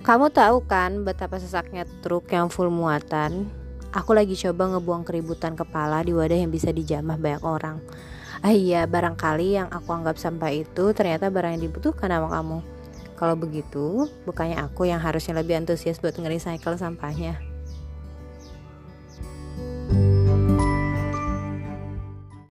Kamu tahu kan betapa sesaknya truk yang full muatan? Aku lagi coba ngebuang keributan kepala di wadah yang bisa dijamah banyak orang. Ah iya, barangkali yang aku anggap sampah itu ternyata barang yang dibutuhkan sama kamu. Kalau begitu, bukannya aku yang harusnya lebih antusias buat nge-recycle sampahnya.